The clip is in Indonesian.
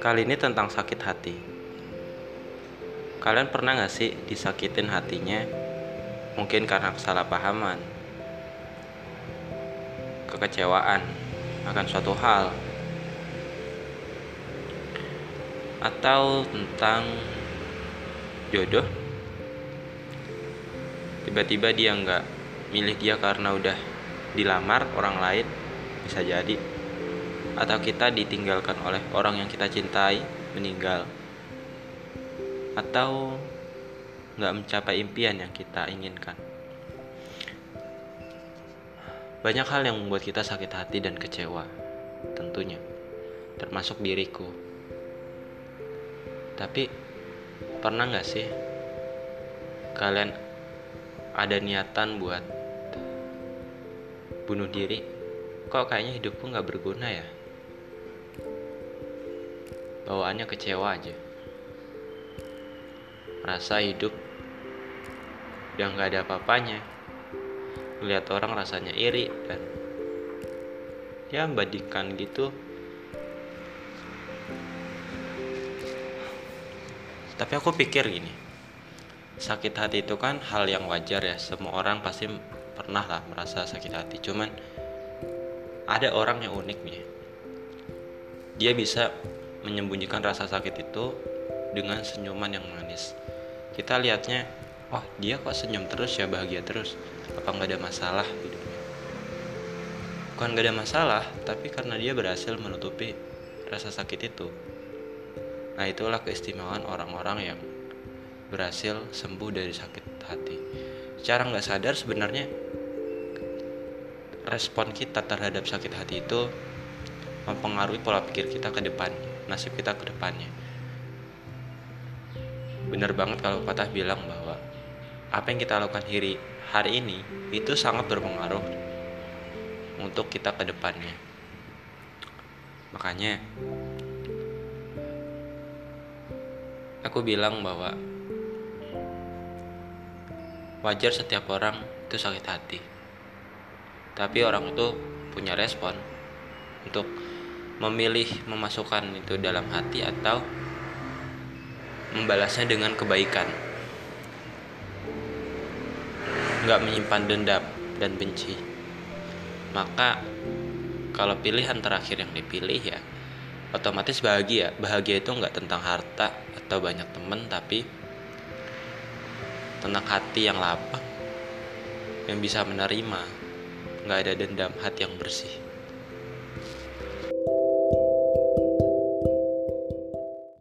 Kali ini tentang sakit hati. Kalian pernah gak sih disakitin hatinya? Mungkin karena kesalahpahaman, kekecewaan akan suatu hal, atau tentang jodoh. Tiba-tiba dia nggak milih dia karena udah dilamar orang lain, bisa jadi. Atau kita ditinggalkan oleh orang yang kita cintai meninggal. Atau nggak mencapai impian yang kita inginkan. Banyak hal yang membuat kita sakit hati dan kecewa tentunya. Termasuk diriku. Tapi pernah nggak sih kalian ada niatan buat bunuh diri kok kayaknya hidupku nggak berguna ya? Bawaannya kecewa aja. Merasa hidup yang gak ada apa-apanya. Lihat orang rasanya iri dan ya membandingkan gitu. Tapi aku pikir gini sakit hati itu kan hal yang wajar ya. Semua orang pasti pernah lah merasa sakit hati cuman ada orang yang unik nih dia bisa menyembunyikan rasa sakit itu dengan senyuman yang manis. Kita lihatnya, oh dia kok senyum terus ya bahagia terus. Apa nggak ada masalah hidupnya? Bukan nggak ada masalah, tapi karena dia berhasil menutupi rasa sakit itu. Nah itulah keistimewaan orang-orang yang berhasil sembuh dari sakit hati. Secara nggak sadar sebenarnya respon kita terhadap sakit hati itu mempengaruhi pola pikir kita ke depan nasib kita ke depannya. Bener banget kalau patah bilang bahwa apa yang kita lakukan hari, hari ini itu sangat berpengaruh untuk kita ke depannya. Makanya aku bilang bahwa wajar setiap orang itu sakit hati tapi orang itu punya respon untuk memilih memasukkan itu dalam hati atau membalasnya dengan kebaikan. Nggak menyimpan dendam dan benci. Maka kalau pilihan terakhir yang dipilih ya otomatis bahagia. Bahagia itu nggak tentang harta atau banyak temen tapi tentang hati yang lapang yang bisa menerima nggak ada dendam hati yang bersih